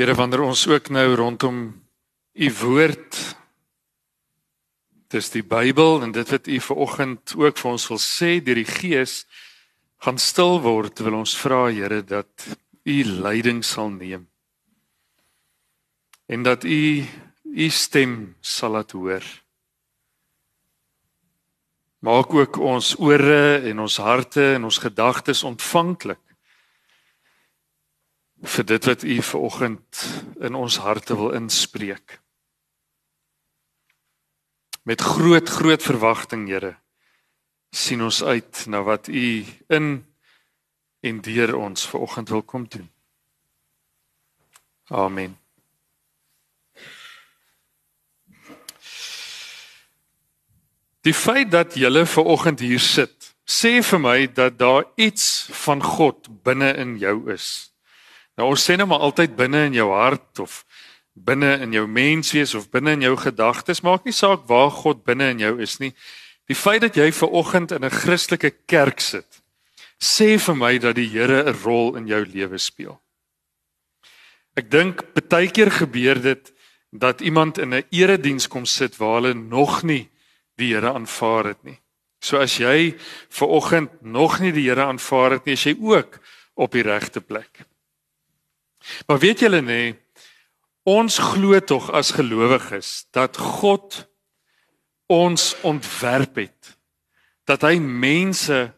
Here wanneer ons ook nou rondom u woord dis die Bybel en dit wat u vanoggend ook vir ons wil sê deur die Gees gaan stil word wil ons vra Here dat u leiding sal neem en dat u u stem sal laat hoor. Maak ook ons ore en ons harte en ons gedagtes ontvanklik vir dit wat u vanoggend in ons harte wil inspreek. Met groot groot verwagting, Here, sien ons uit na wat u in en deur ons vanoggend wil kom doen. Amen. Die feit dat julle vanoggend hier sit, sê vir my dat daar iets van God binne in jou is. Nou ons sê nou maar altyd binne in jou hart of binne in jou menswees of binne in jou gedagtes, maak nie saak waar God binne in jou is nie. Die feit dat jy ver oggend in 'n Christelike kerk sit, sê vir my dat die Here 'n rol in jou lewe speel. Ek dink baie keer gebeur dit dat iemand in 'n erediens kom sit waar hulle nog nie die Here aanvaar het nie. So as jy ver oggend nog nie die Here aanvaar het nie, is jy ook op die regte plek. Maar weet julle nê, ons glo tog as gelowiges dat God ons ontwerp het. Dat hy mense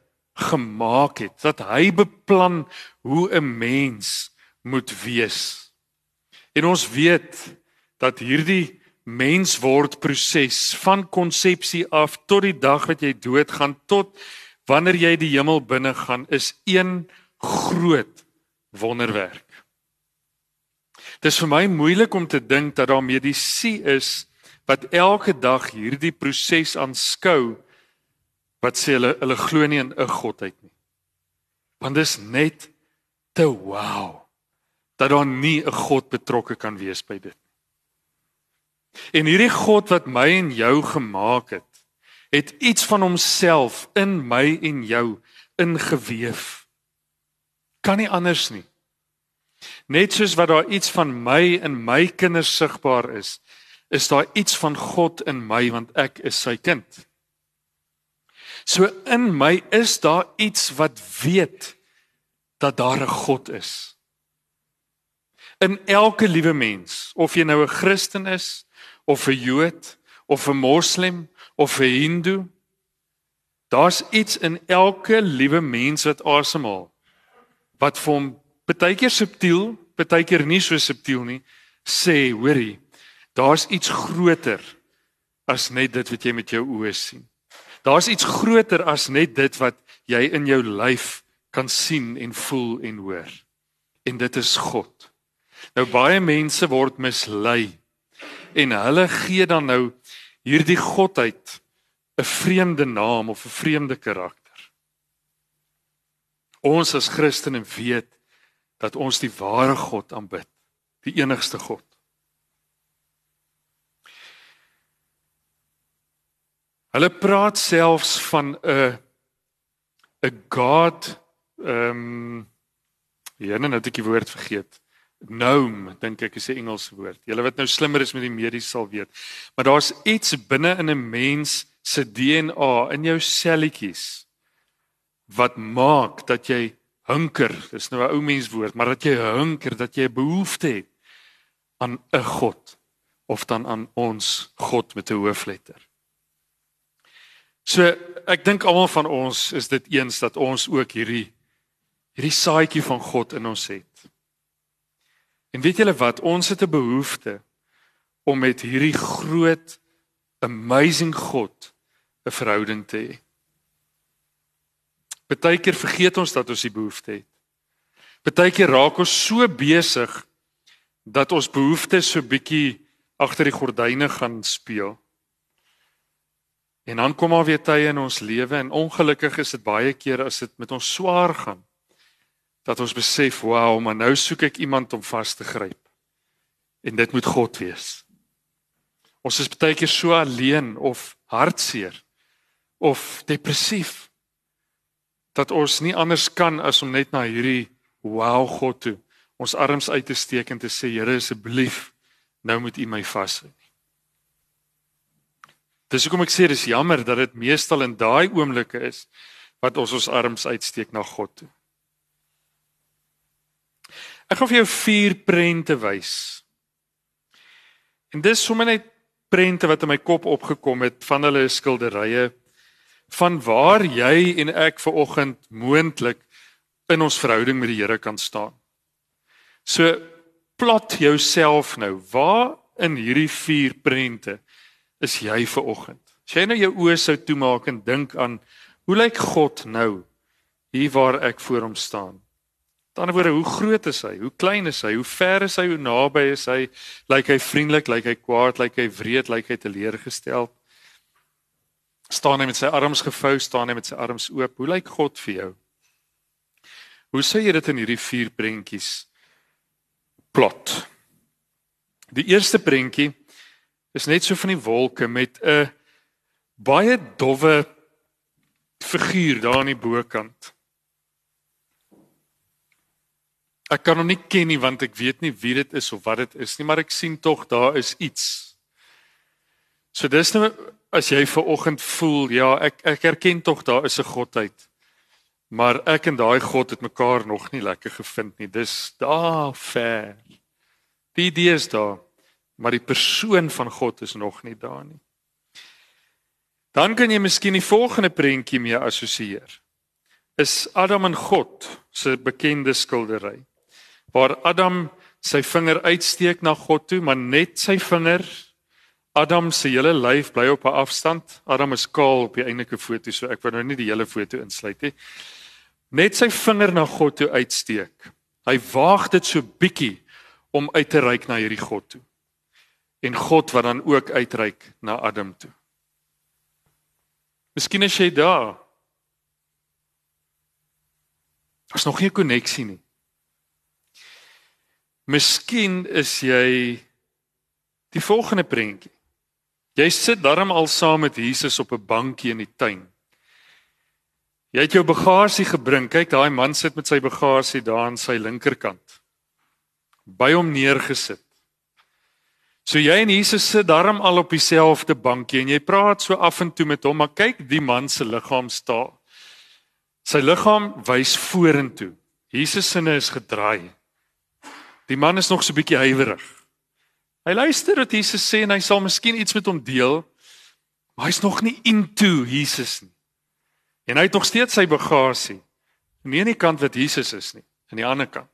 gemaak het, dat hy beplan hoe 'n mens moet wees. En ons weet dat hierdie mensword proses van konsepsie af tot die dag wat jy doodgaan tot wanneer jy die hemel binne gaan is een groot wonderwerk. Dis vir my moeilik om te dink dat daar medisy is wat elke dag hierdie proses aanskou wat sê hulle hulle glo nie in 'n godheid nie. Want dis net te wow dat daar nie 'n God betrokke kan wees by dit nie. En hierdie God wat my en jou gemaak het, het iets van homself in my en jou ingeweef. Kan nie anders nie. Net soos wat daar iets van my in my kinders sigbaar is, is daar iets van God in my want ek is sy kind. So in my is daar iets wat weet dat daar 'n God is. In elke liewe mens, of jy nou 'n Christen is of 'n Jood of 'n Moslem of 'n Hindu, daar's iets in elke liewe mens wat asemhaal wat vir hom baie keer subtiel, baie keer nie so subtiel nie, sê, hoorie, daar's iets groter as net dit wat jy met jou oë sien. Daar's iets groter as net dit wat jy in jou lyf kan sien en voel en hoor. En dit is God. Nou baie mense word mislei en hulle gee dan nou hierdie godheid 'n vreemde naam of 'n vreemde karakter. Ons as Christene weet dat ons die ware God aanbid, die enigste God. Hulle praat selfs van 'n 'n God ehm um, ja, nou het ek die woord vergeet. Gnome, dink ek is 'n Engelse woord. Julle wat nou slimmer is met die medies sal weet. Maar daar's iets binne in 'n mens se DNA in jou selletjies wat maak dat jy hunker, dis nou 'n ou mens woord, maar dat jy hunker, dat jy 'n behoefte het aan 'n God of dan aan ons God met 'n hoofletter. So ek dink almal van ons is dit eens dat ons ook hierdie hierdie saadjie van God in ons het. En weet julle wat, ons het 'n behoefte om met hierdie groot amazing God 'n verhouding te hê. Partykeer vergeet ons dat ons die behoefte het. Partykeer raak ons so besig dat ons behoeftes so bietjie agter die gordyne gaan speel. En dan kom maar weer tye in ons lewe en ongelukkig is dit baie keer as dit met ons swaar gaan dat ons besef, "Wow, maar nou soek ek iemand om vas te gryp." En dit moet God wees. Ons is baie keer so alleen of hartseer of depressief dat ons nie anders kan as om net na hierdie wow God toe ons arms uit te steek en te sê Here asseblief nou moet U my vashou. Dis hoekom ek sê dis jammer dat dit meestal in daai oomblikke is wat ons ons arms uitsteek na God toe. Ek gaan vir jou vier prente wys. En dis sommer net prente wat in my kop opgekom het van hulle skilderye van waar jy en ek ver oggend moontlik in ons verhouding met die Here kan staan. So plot jouself nou, waar in hierdie vier prente is jy ver oggend? As jy nou jou oë sou toemaak en dink aan hoe lyk God nou hier waar ek voor hom staan? Aan die ander woorde, hoe groot is hy? Hoe klein is hy? Hoe ver is hy? Hoe naby is hy? Lyk hy vriendelik? Lyk hy kwaad? Lyk hy wreed? Lyk hy teleurgestel? Staan hy met sy arms gevou? Staan hy met sy arms oop? Hoe lyk God vir jou? Hoe sê jy dit in hierdie vier prentjies plot? Die eerste prentjie is net so van die wolke met 'n baie dowwe figuur daar aan die bokant. Ek kan hom nie ken nie want ek weet nie wie dit is of wat dit is nie, maar ek sien tog daar is iets. So dis nou as jy ver oggend voel, ja, ek ek erken tog daar is 'n godheid. Maar ek en daai God het mekaar nog nie lekker gevind nie. Dis daar ver. Die idee is daar, maar die persoon van God is nog nie daar nie. Dan kan jy miskien die volgende prentjie mee assosieer. Is Adam en God se bekende skildery waar Adam sy vinger uitsteek na God toe, maar net sy vinger Adam se hele lyf bly op 'n afstand. Adam is kaal op die eindelike foto, so ek wou nou nie die hele foto insluit nie. Net sy vinger na God toe uitsteek. Hy waag dit so bietjie om uit te reik na hierdie God toe. En God wat dan ook uitreik na Adam toe. Miskien is jy daar. Daar's nog nie 'n koneksie nie. Miskien is jy die volgende prentjie. Jy sit darm al saam met Jesus op 'n bankie in die tuin. Jy het jou bagasie gebring. Kyk, daai man sit met sy bagasie daar aan sy linkerkant. By hom neergesit. So jy en Jesus sit darm al op dieselfde bankie en jy praat so af en toe met hom, maar kyk, die man se liggaam staan. Sy liggaam wys vorentoe. Jesus se sinne is gedraai. Die man is nog so 'n bietjie huiwerig. Hy luister wat Jesus sê en hy sal miskien iets met hom deel, maar hy's nog nie into Jesus nie. En hy het nog steeds sy bagasie. Aan die kant wat Jesus is nie, aan die ander kant.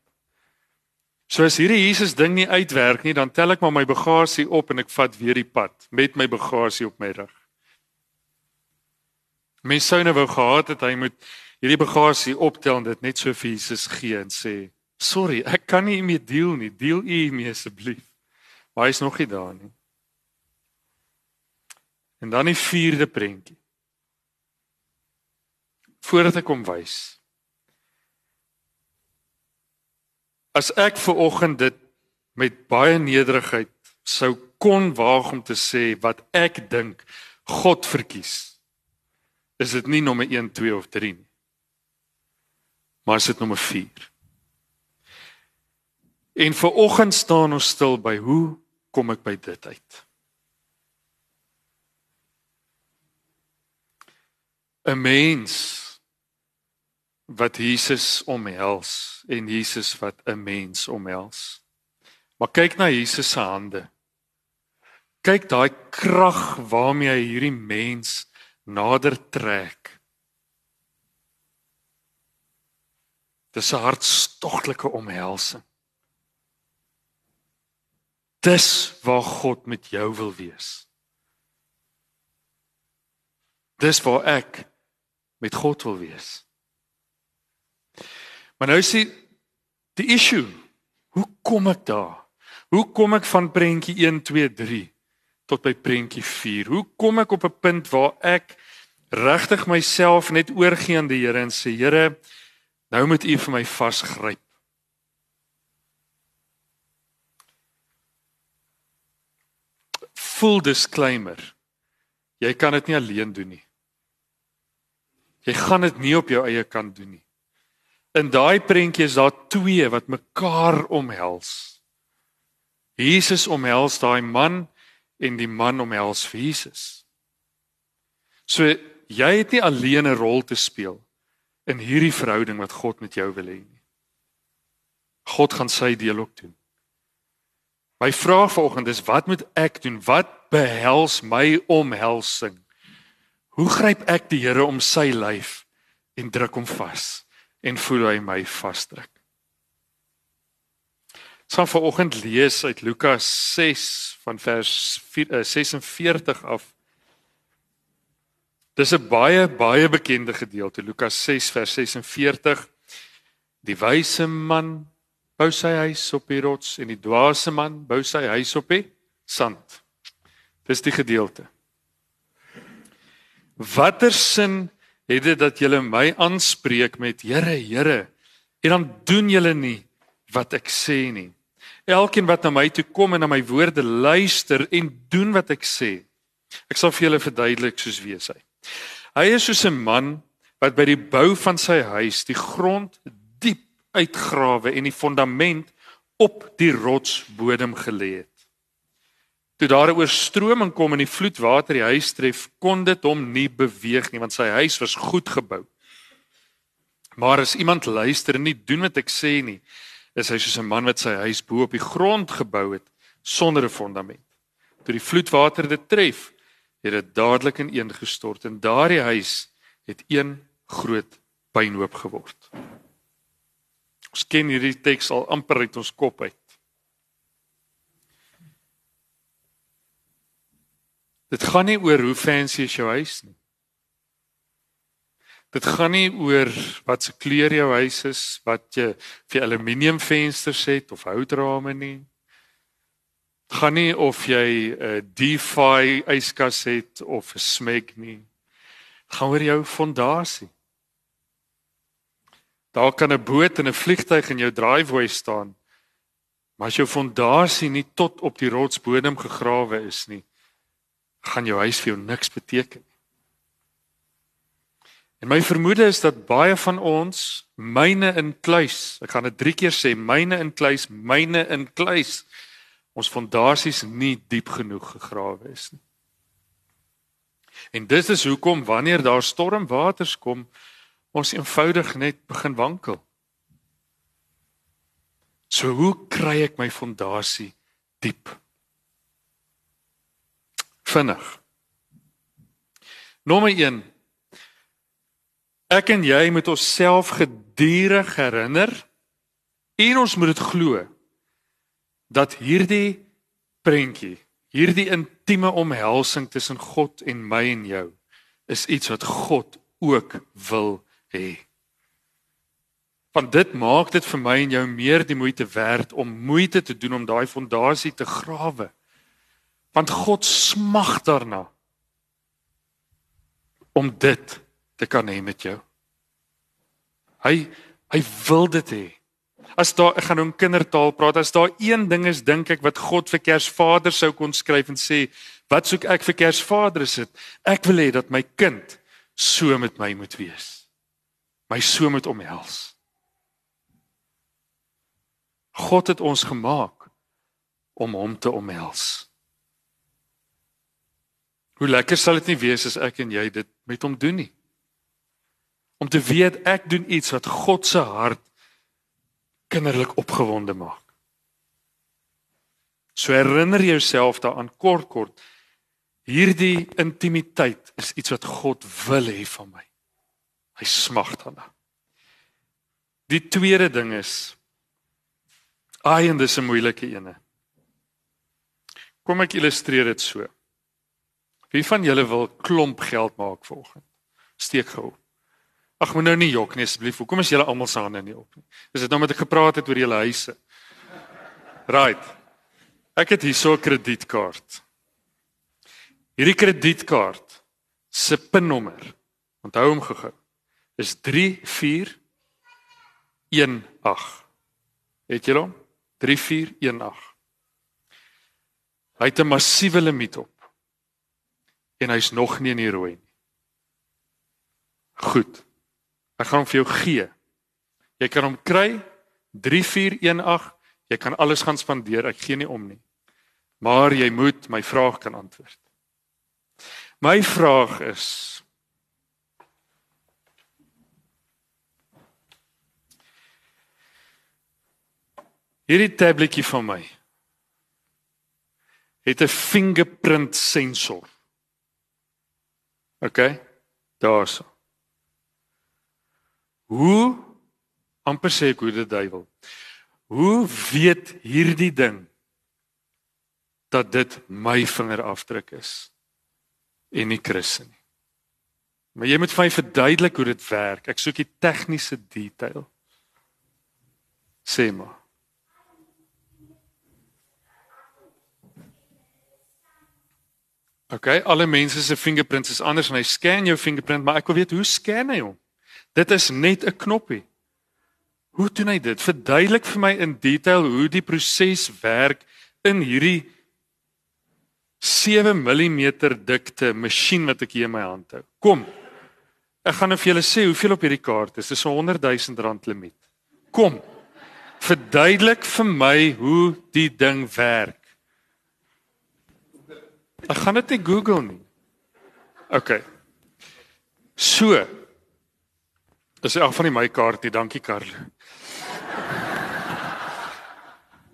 So as hierdie Jesus ding nie uitwerk nie, dan tel ek maar my bagasie op en ek vat weer die pad met my bagasie op my rug. Mens sou nou wou gehad het hy moet hierdie bagasie optel en dit net so vir Jesus gee en sê Sorry, ek kan nie mee deel nie. Deel u mee asseblief. Maar hy is nog nie daar nie. En dan die vierde prentjie. Voordat ek hom wys. As ek ver oggend dit met baie nederigheid sou kon waag om te sê wat ek dink God verkies. Is dit nie nommer 1, 2 of 3 nie. Maar is dit nommer 4? En ver oggend staan ons stil by hoe kom ek by dit uit? 'n Mens wat Jesus omhels en Jesus wat 'n mens omhels. Maar kyk na Jesus se hande. Kyk daai krag waarmee hy hierdie mens nader trek. Dis 'n hartstogtelike omhelsing. Dis waar God met jou wil wees. Dis waar ek met God wil wees. Maar nou sê die issue, hoe kom ek daar? Hoe kom ek van prentjie 1 2 3 tot by prentjie 4? Hoe kom ek op 'n punt waar ek regtig myself net oorgee aan die Here en sê Here, nou moet U vir my vasgryp. Full disclaimer. Jy kan dit nie alleen doen nie. Jy gaan dit nie op jou eie kan doen nie. In daai prentjie is daar twee wat mekaar omhels. Jesus omhels daai man en die man omhels vir Jesus. So jy het nie alleen 'n rol te speel in hierdie verhouding wat God met jou wil hê nie. God gaan sy deel ook doen. My vraag vanoggend is wat moet ek doen? Wat behels my omhelsing? Hoe gryp ek die Here om sy lyf en druk hom vas en voel hy my vasdruk? Ons gaan vanoggend lees uit Lukas 6 van vers 4, uh, 46 af. Dis 'n baie baie bekende gedeelte Lukas 6 vers 46. Die wyse man bou sy huis op die rots en die dwaase man bou sy huis op die sand. Dis die gedeelte. Watter sin het dit dat julle my aanspreek met Here, Here en dan doen julle nie wat ek sê nie? Elkeen wat na my toe kom en na my woorde luister en doen wat ek sê, ek sal vir julle verduidelik soos wie hy. Hy is soos 'n man wat by die bou van sy huis die grond uitgrawe en die fondament op die rotsbodem gelê het. Toe daar 'n oorstroming kom en die vloedwater die huis tref, kon dit hom nie beweeg nie want sy huis was goed gebou. Maar as iemand luister en nie doen wat ek sê nie, is hy soos 'n man wat sy huis bo op die grond gebou het sonder 'n fondament. Toe die vloedwater dit tref, het dit dadelik ineengestort en daardie huis het een groot pynhoop geword. Ons ken hierdie teks al amper uit ons kop uit. Dit gaan nie oor hoe fancy is jou huis nie. Dit gaan nie oor wat se kleur jou huis is, wat jy vir aluminium vensters het of houtrame nie. Dit gaan nie of jy 'n DeFi yskas het of 'n smeg nie. Dit gaan oor jou fondasie. Daar kan 'n boot en 'n vliegtyg in jou driveway staan. Maar as jou fondasie nie tot op die rotsbodem gegrawe is nie, gaan jou huis vir jou niks beteken nie. En my vermoede is dat baie van ons myne in kluis, ek gaan dit 3 keer sê, myne in kluis, myne in kluis, ons fondasies nie diep genoeg gegrawe is nie. En dis is hoekom wanneer daar stormwaters kom, ons eenvoudig net begin wankel. So hoe kry ek my fondasie diep? Vinnig. Nommer 1. Ek en jy moet onsself gedurig herinner en ons moet dit glo dat hierdie prentjie, hierdie intieme omhelsing tussen God en my en jou is iets wat God ook wil hê. Want dit maak dit vir my en jou meer die moeite werd om moeite te doen om daai fondasie te grawe. Want God smag daarna om dit te kan hê met jou. Hy hy wil dit hê. As daar ek gaan nou in kindertaal praat, as daar een ding is dink ek wat God vir Kersvader sou kon skryf en sê, wat soek ek vir Kersvader is dit? Ek wil hê dat my kind so met my moet wees my so moet omhels. God het ons gemaak om hom te omhels. Hoe lekker sal dit nie wees as ek en jy dit met hom doen nie. Om te weet ek doen iets wat God se hart kinderlik opgewonde maak. So herinner jouself daaraan kort kort hierdie intimiteit is iets wat God wil hê van my. Hy smag daarna. Die tweede ding is ai en dis 'n moeilike ene. Kom ek illustreer dit so. Wie van julle wil klomp geld maak vanoggend? Steek gou. Ag, moet nou nie jok nie asseblief. Hoekom is julle almal se hande nie op nie? Is dit nou met ek gepraat het oor julle huise? Right. Ek het hier so 'n kredietkaart. Hierdie kredietkaart se pinnommer. Onthou hom gehou is 3418. Het jy hom? 3418. Hy het 'n massiewe limiet op. En hy's nog nie in die rooi nie. Goed. Ek gaan hom vir jou gee. Jy kan hom kry 3418. Jy kan alles gaan spandeer. Ek gee nie om nie. Maar jy moet my vraag kan antwoord. My vraag is Hierdie tabletjie van my het 'n fingerprint sensor. OK, daarso. Hoe amper sê ek hoe die duiwel. Hoe weet hierdie ding dat dit my vingerafdruk is en nie Chris nie? Maar jy moet vir my verduidelik hoe dit werk. Ek soek die tegniese detail. Sê maar. OK, alle mense se fingerprints is anders en hy scan jou fingerprint, maar ek wil weet hoe scan hy hom? Dit is net 'n knoppie. Hoe doen hy dit? Verduidelik vir my in detail hoe die proses werk in hierdie 7 mm dikte masjien wat ek hier in my hand hou. Kom. Ek gaan nou vir julle sê hoeveel op hierdie kaart is. Dis 'n 100 000 rand limiet. Kom. Verduidelik vir my hoe die ding werk. Ek gaan dit nie Google nie. OK. So. Dis elk van die my kaartie, dankie Karlo.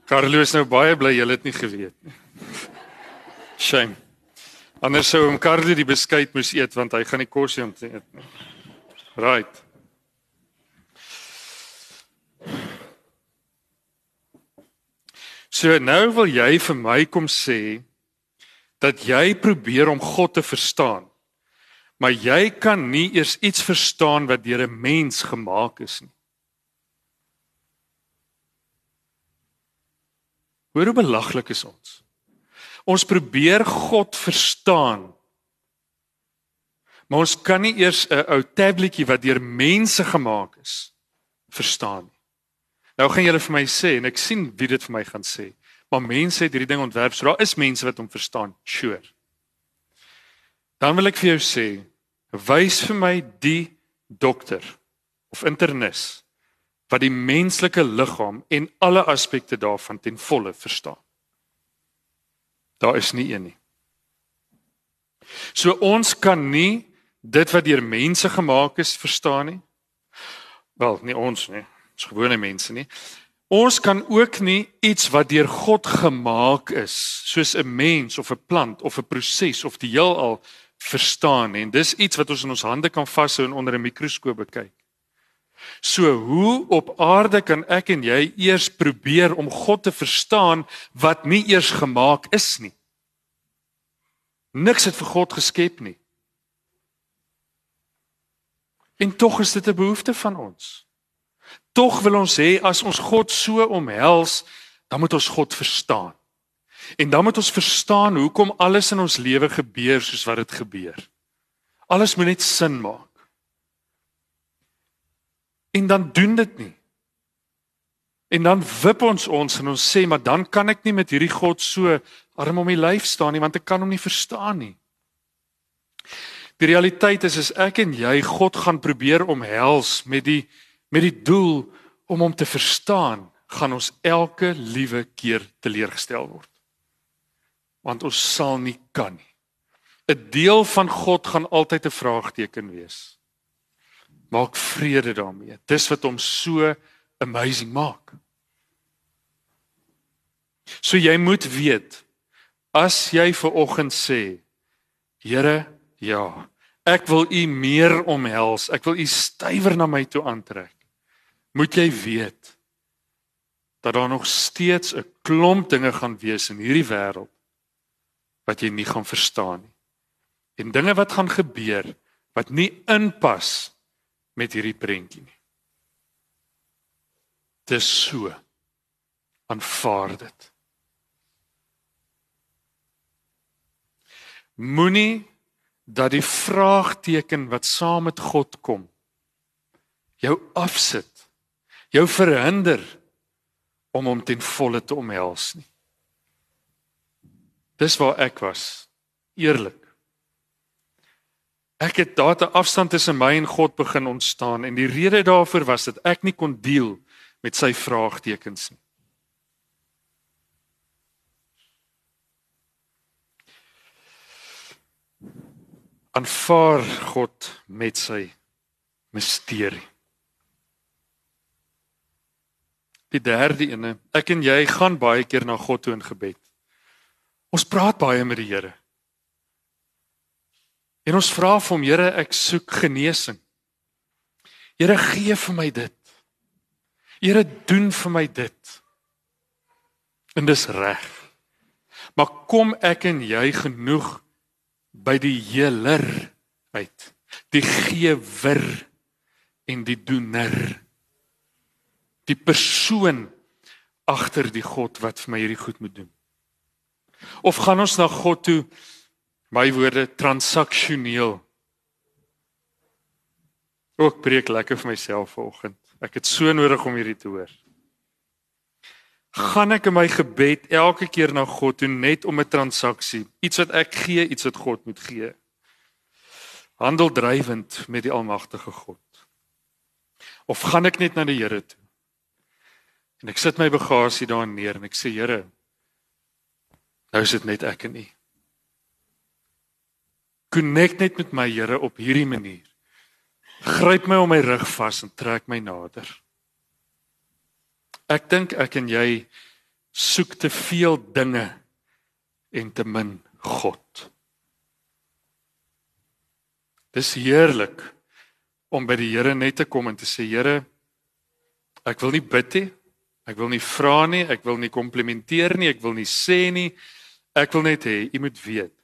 Karlo is nou baie bly jy het nie geweet nie. Shame. Anders sou hom Karlo die beskuit moes eet want hy gaan nie kos hê om te eet nie. Right. So nou wil jy vir my kom sê dat jy probeer om God te verstaan. Maar jy kan nie eers iets verstaan wat deur 'n mens gemaak is nie. Hoe belaglik is ons? Ons probeer God verstaan. Maar ons kan nie eers 'n ou tabletjie wat deur mense gemaak is verstaan nie. Nou gaan julle vir my sê en ek sien wie dit vir my gaan sê. Maar mense het hierdie ding ontwerp. So daar is mense wat hom verstaan. Sure. Dan wil ek vir jou sê, wys vir my die dokter of internis wat die menslike liggaam en alle aspekte daarvan ten volle verstaan. Daar is nie een nie. So ons kan nie dit wat deur mense gemaak is verstaan nie. Wel, nie ons nie. Ons gewone mense nie. Ons kan ook nie iets wat deur God gemaak is, soos 'n mens of 'n plant of 'n proses of die heelal verstaan nie. En dis iets wat ons in ons hande kan vashou en onder 'n mikroskoop bekyk. So hoe op aarde kan ek en jy eers probeer om God te verstaan wat nie eers gemaak is nie? Niks het vir God geskep nie. En tog is dit 'n behoefte van ons. Tog wil ons hê as ons God so omhels, dan moet ons God verstaan. En dan moet ons verstaan hoekom alles in ons lewe gebeur soos wat dit gebeur. Alles moet net sin maak. En dan doen dit nie. En dan wip ons ons en ons sê maar dan kan ek nie met hierdie God so arm om die lyf staan nie want ek kan hom nie verstaan nie. Die realiteit is as ek en jy God gaan probeer omhels met die met die doel om hom te verstaan, gaan ons elke liewe keer teleurgestel word. Want ons sal nie kan nie. 'n Deel van God gaan altyd 'n vraagteken wees. Maak vrede daarmee. Dis wat hom so amazing maak. So jy moet weet as jy ver oggend sê Here, ja, ek wil u meer omhels. Ek wil u stywer na my toe aantrek moet jy weet dat daar nog steeds 'n klomp dinge gaan wees in hierdie wêreld wat jy nie gaan verstaan nie. En dinge wat gaan gebeur wat nie inpas met hierdie prentjie nie. Dis so. Aanvaar dit. Moenie dat die vraagteken wat saam met God kom jou afsit jou verhinder om hom ten volle te omhels nie. Dis waar ek was, eerlik. Ek het daar 'n afstand tussen my en God begin ontstaan en die rede daarvoor was dat ek nie kon deel met sy vraagtekens nie. aanvaar God met sy misterie. Die derde ene, ek en jy gaan baie keer na God toe in gebed. Ons praat baie met die Here. En ons vra vir hom, Here, ek soek genesing. Here, gee vir my dit. Here, doen vir my dit. En dis reg. Maar kom ek en jy genoeg by die heler uit die gewer en die doener die persoon agter die God wat vir my hierdie goed moet doen of gaan ons na God toe my woorde transaksioneel ook preek lekker vir myself vanoggend ek het so nodig om hierdie te hoor gaan ek in my gebed elke keer na God toe net om 'n transaksie, iets wat ek gee, iets wat God moet gee. Handel drywend met die almagtige God. Of gaan ek net na die Here toe? En ek sit my bagasie daar neer en ek sê Here, nou is dit net ek en U. Connect net met my Here op hierdie manier. Gryp my om my rug vas en trek my nader. Ek dink ek en jy soek te veel dinge en te min God. Dis heerlik om by die Here net te kom en te sê Here, ek wil nie bid nie, ek wil nie vra nie, ek wil nie komplimenteer nie, ek wil nie sê nie. Ek wil net hê u moet weet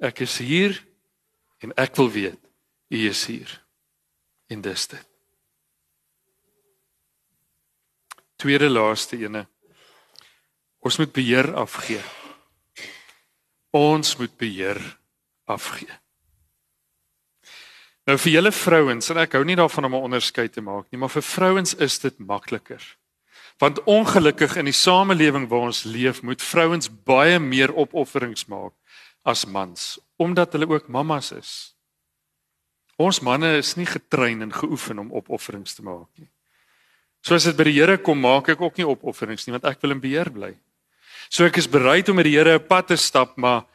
ek is hier en ek wil weet u is hier. En dis dit. tweede laaste ene. Ons moet beheer afgee. Ons moet beheer afgee. Nou vir julle vrouens, en ek hou nie daarvan om 'n onderskeid te maak nie, maar vir vrouens is dit makliker. Want ongelukkig in die samelewing waar ons leef, moet vrouens baie meer opofferings maak as mans, omdat hulle ook mammas is. Ons manne is nie getrein en geoefen om opofferings te maak nie. So as dit by die Here kom, maak ek ook nie opofferings nie want ek wil in beheer bly. So ek is bereid om met die Here 'n pad te stap, maar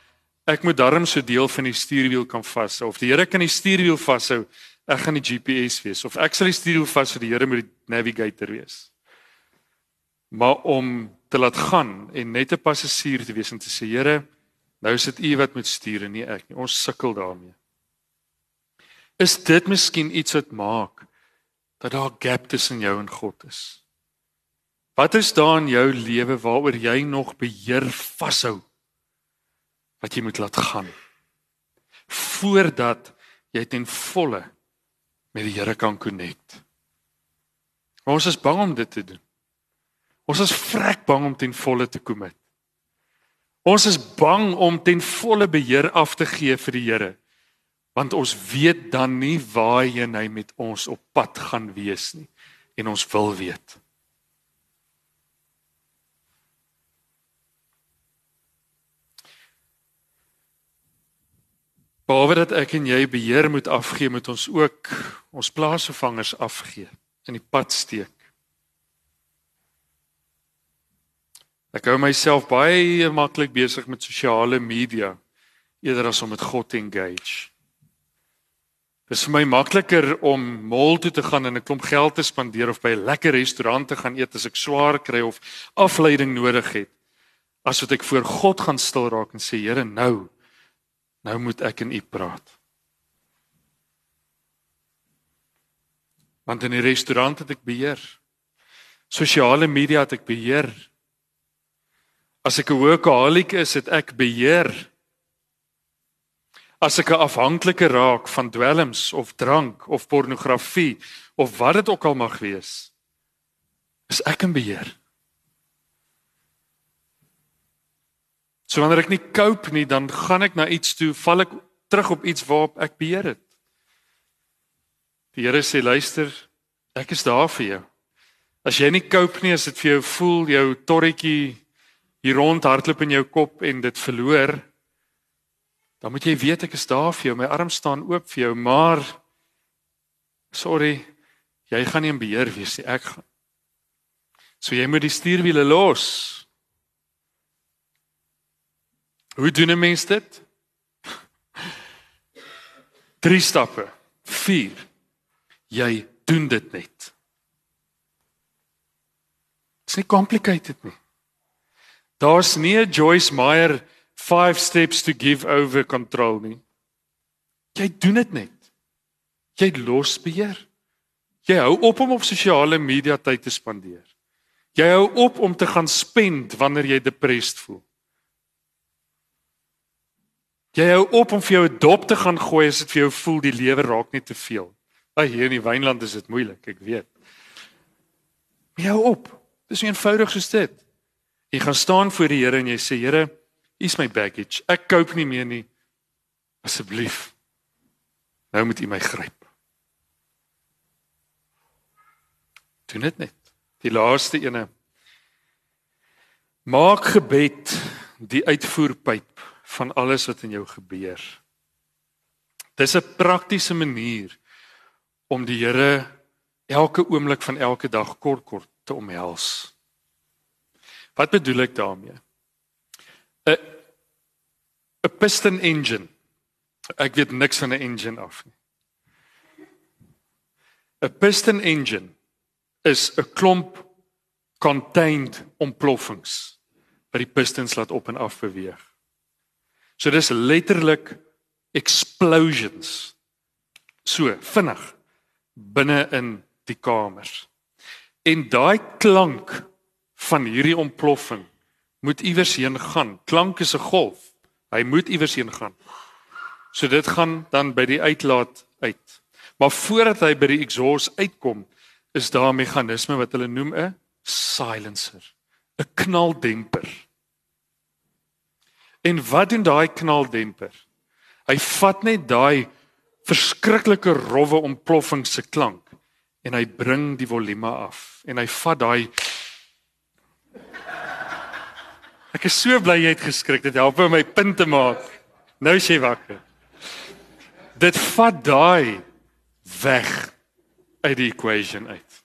ek moet darm so deel van die stuurwiel kan vashou. Of die Here kan die stuurwiel vashou, ek gaan die GPS wees of ek sal die stuurwiel vashou, die Here moet die navigator wees. Maar om te laat gaan en net 'n passasier te wees en te sê Here, nou is dit U wat moet stuur en nie ek nie. Ons sukkel daarmee. Is dit miskien iets wat maak dat daar 'n gap tussen jou en God is. Wat is daar in jou lewe waaroor jy nog beheer vashou? Wat jy moet laat gaan voordat jy ten volle met die Here kan connect. Ons is bang om dit te doen. Ons is vrek bang om ten volle te kom met. Ons is bang om ten volle beheer af te gee vir die Here want ons weet dan nie waarheen hy met ons op pad gaan wees nie en ons wil weet. Behalwe dat ek en jy beheer moet afgee, moet ons ook ons plaasvervangers afgee in die pad steek. Ek hou myself baie maklik besig met sosiale media eerder as om met God te engage. Dit is vir my makliker om mall toe te gaan en 'n klomp geld te spandeer of by 'n lekker restaurant te gaan eet as ek swaar kry of afleiding nodig het as wat ek voor God gaan stil raak en sê Here nou nou moet ek en U praat. Want in die restaurant het ek beheer. Sosiale media het ek beheer. As ek 'n workaholic is, het ek beheer as ek 'n afhanklike raak van dwelms of drank of pornografie of wat dit ook al mag wees, is ek in beheer. So wanneer ek nie cope nie, dan gaan ek na iets toe, val ek terug op iets waarop ek beheer het. Die Here sê luister, ek is daar vir jou. As jy nie cope nie, as dit vir jou voel jou torretjie hier rond hardloop in jou kop en dit verloor, dan moet jy weet ek is daar vir jou. My arms staan oop vir jou, maar sorry, jy gaan nie in beheer wees nie, ek gaan. So jy moet die stuurwiele los. Hoe doen 'n mens dit? 3 stappe. 4. Jy doen dit net. Dit's nie complicated nie. Daar's nie 'n Joyce Meyer 5 steps to give over control nie. Jy doen dit net. Jy los beheer. Jy hou op om op sosiale media tyd te spandeer. Jy hou op om te gaan spend wanneer jy depressed voel. Jy hou op om vir jou 'n dop te gaan gooi as dit vir jou voel die lewe raak net te veel. Ag hier in die wynland is dit moeilik, ek weet. Jy hou op. Dis so eenvoudig soos dit. Jy gaan staan voor die Here en jy sê Here, hier's my baggage. Ek koop nie meer nie. Asseblief. Nou moet U my gryp. Doen dit net. Die laaste ene. Maak gebed die uitvoerpyp van alles wat in jou gebeur. Dis 'n praktiese manier om die Here elke oomblik van elke dag kort kort te omhels. Wat bedoel ek daarmee? 'n 'n piston engine. Ek weet niks van 'n engine af nie. 'n Piston engine is 'n klomp contained ontploffings wat die pistons laat op en af beweeg. So dis letterlik explosions. So vinnig binne in die kamers. En daai klank van hierdie ontploffing moet iewers heen gaan. Klank is 'n golf. Hy moet iewers heen gaan. So dit gaan dan by die uitlaat uit. Maar voordat hy by die exhaust uitkom, is daar 'n meganisme wat hulle noem 'n silencer, 'n knaldemper. En wat doen daai knaldemper? Hy vat net daai verskriklike rowwe ontploffing se klank en hy bring die volume af en hy vat daai Ek is so bly jy het geskrik dit help my punt te maak. Nou is jy wakker. Dit vat daai weg uit die equation uit.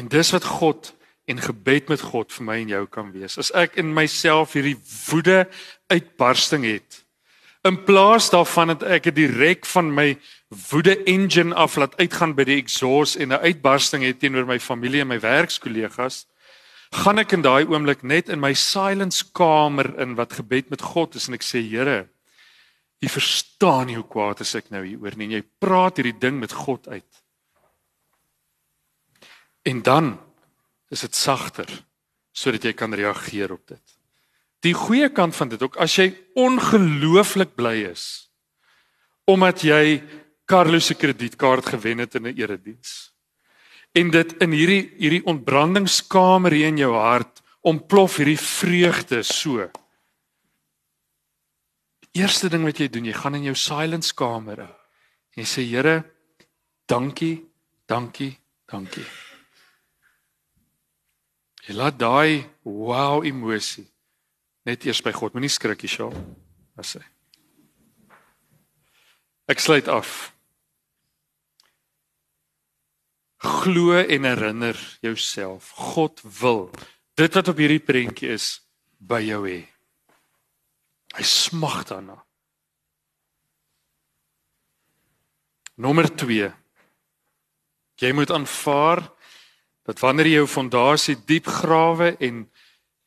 En dis wat God en gebed met God vir my en jou kan wees. As ek in myself hierdie woede uitbarsting het, in plaas daarvan dat ek dit direk van my woede engine af laat uitgaan by die exhaust en 'n uitbarsting het teenoor my familie en my werkskollegas, gaan ek in daai oomblik net in my silence kamer in wat gebed met God is en ek sê Here, U verstaan nie hoe kwaad is ek nou hieroor nie en jy praat hierdie ding met God uit. En dan is dit sagter sodat jy kan reageer op dit. Die goeie kant van dit ook as jy ongelooflik bly is omdat jy Carlos se kredietkaart gewen het in 'n erediens. En dit in hierdie hierdie ontbrandingskamer hier in jou hart ontplof hierdie vreugde so. Die eerste ding wat jy doen, jy gaan in jou silence kamer in. Jy sê Here, dankie, dankie, dankie. Jy laat daai wow emosie net eers by God. Moenie skrik hier, Shaal. As hy. Ek sluit af. Glo en herinner jouself. God wil dit wat op hierdie prentjie is by jou hê. Hy smag daarna. Nommer 2. Jy moet aanvaar dat wanneer jy jou fondasie diep grawe en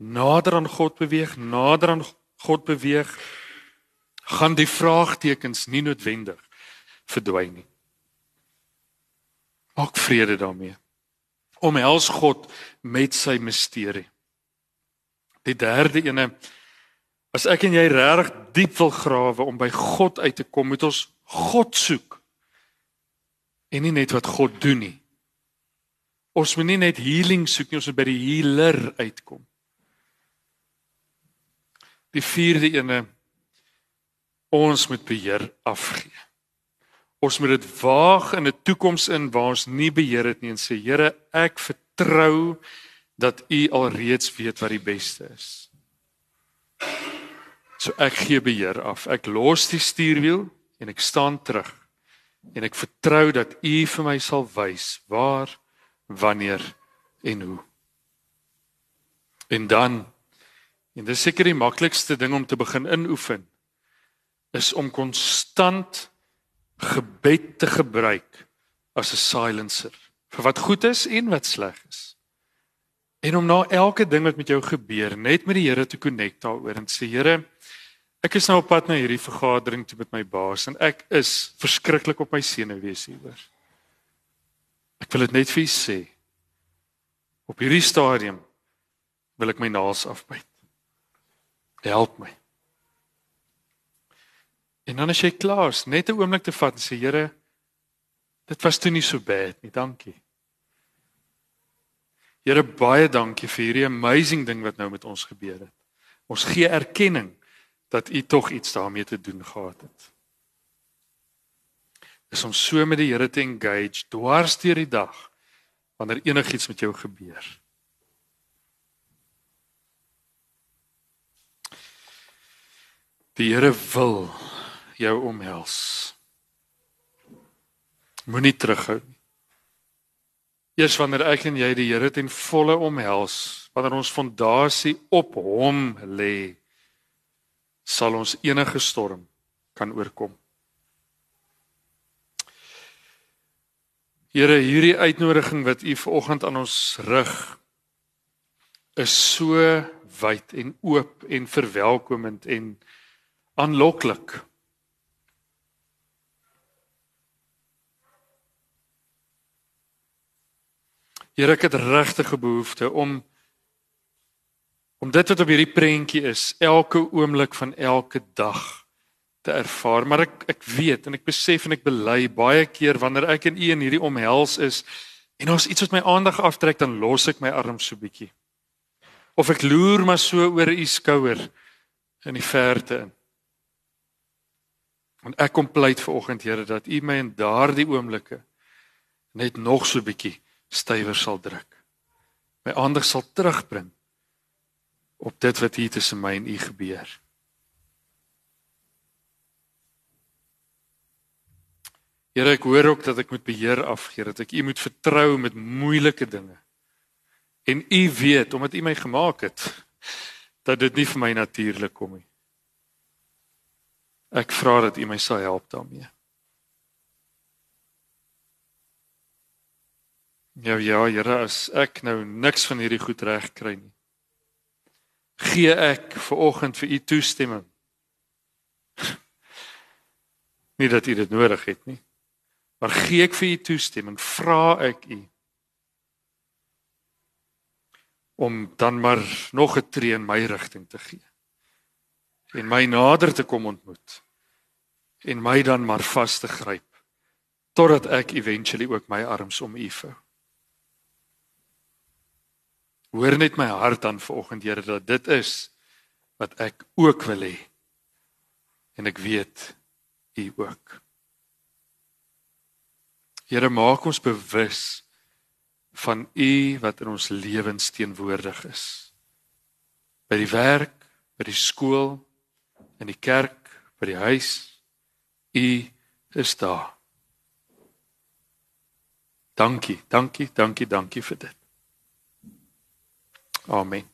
nader aan God beweeg, nader aan God beweeg, gaan die vraagtekens nie noodwendig verdwyn nie. Maak vrede daarmee. Omhels God met sy misterie. Die derde ene as ek en jy regtig diep wil grawe om by God uit te kom, moet ons God soek. En nie net wat God doen nie. Ons moet nie net healing soek nie, ons moet by die healer uitkom. Die vierde ene ons moet beheer afgee. Ons moet dit waag in 'n toekoms in waar ons nie beheer het nie en sê Here, ek vertrou dat U alreeds weet wat die beste is. So ek gee beheer af. Ek los die stuurwiel en ek staan terug. En ek vertrou dat U vir my sal wys waar, wanneer en hoe. En dan en dis seker die maklikste ding om te begin inoefen is om konstant gebed te gebruik as 'n silencer vir wat goed is en wat sleg is. En om na elke ding wat met jou gebeur, net met die Here te connect daaroor en sê Here, ek is nou op pad na hierdie vergadering toe met my baas en ek is verskriklik op my senuwees hieroor. Ek wil dit net vir u sê. Op hierdie stadium wil ek my naels afbyt. Help my. En dan as jy klaar is, net 'n oomblik te vat en sê Here, dit was toe nie so bad nie, dankie. Here baie dankie vir hierdie amazing ding wat nou met ons gebeur het. Ons gee erkenning dat u tog iets daarmee te doen gehad het. Is om so met die Here te engage dwars deur die dag wanneer enigiets met jou gebeur. Die Here wil jou omhels. Moenie terughou nie. Eers wanneer ek en jy die Here ten volle omhels, wanneer ons fondasie op hom lê, sal ons enige storm kan oorkom. Here, hierdie uitnodiging wat U vanoggend aan ons rig is so wyd en oop en verwelkomend en aanloklik. Here ek het regtig 'n behoefte om om dit wat op hierdie prentjie is elke oomblik van elke dag te ervaar. Maar ek ek weet en ek besef en ek bely baie keer wanneer ek in U in hierdie omhels is en as iets wat my aandag aftrek dan los ek my arms so bietjie. Of ek loer maar so oor U skouer in die verte in. En ek kom pleit vir oggend Here dat U my in daardie oomblikke net nog so bietjie stywer sal druk. My aandag sal terugbring op dit wat hier tussen my en u gebeur. Here ek hoor ook dat ek moet beheer afgee, dat ek u moet vertrou met moeilike dinge. En u weet omdat u my gemaak het dat dit nie vir my natuurlik kom nie. Ek vra dat u my sal help daarmee. Ja ja, Here, as ek nou niks van hierdie goed reg kry nie. Gee ek ver oggend vir u toestemming. nie dat u dit nodig het nie. Maar gee ek vir u toestemming, vra ek u om dan maar nog 'n tree in my rigting te gee. En my nader te kom ontmoet. En my dan maar vas te gryp totdat ek eventually ook my arms om u vou. Hoor net my hart dan vanoggend Here dat dit is wat ek ook wil hê. En ek weet u ook. Here maak ons bewus van u wat in ons lewens teenwoordig is. By die werk, by die skool, in die kerk, by die huis. U is daar. Dankie, dankie, dankie, dankie vir dit. Amen.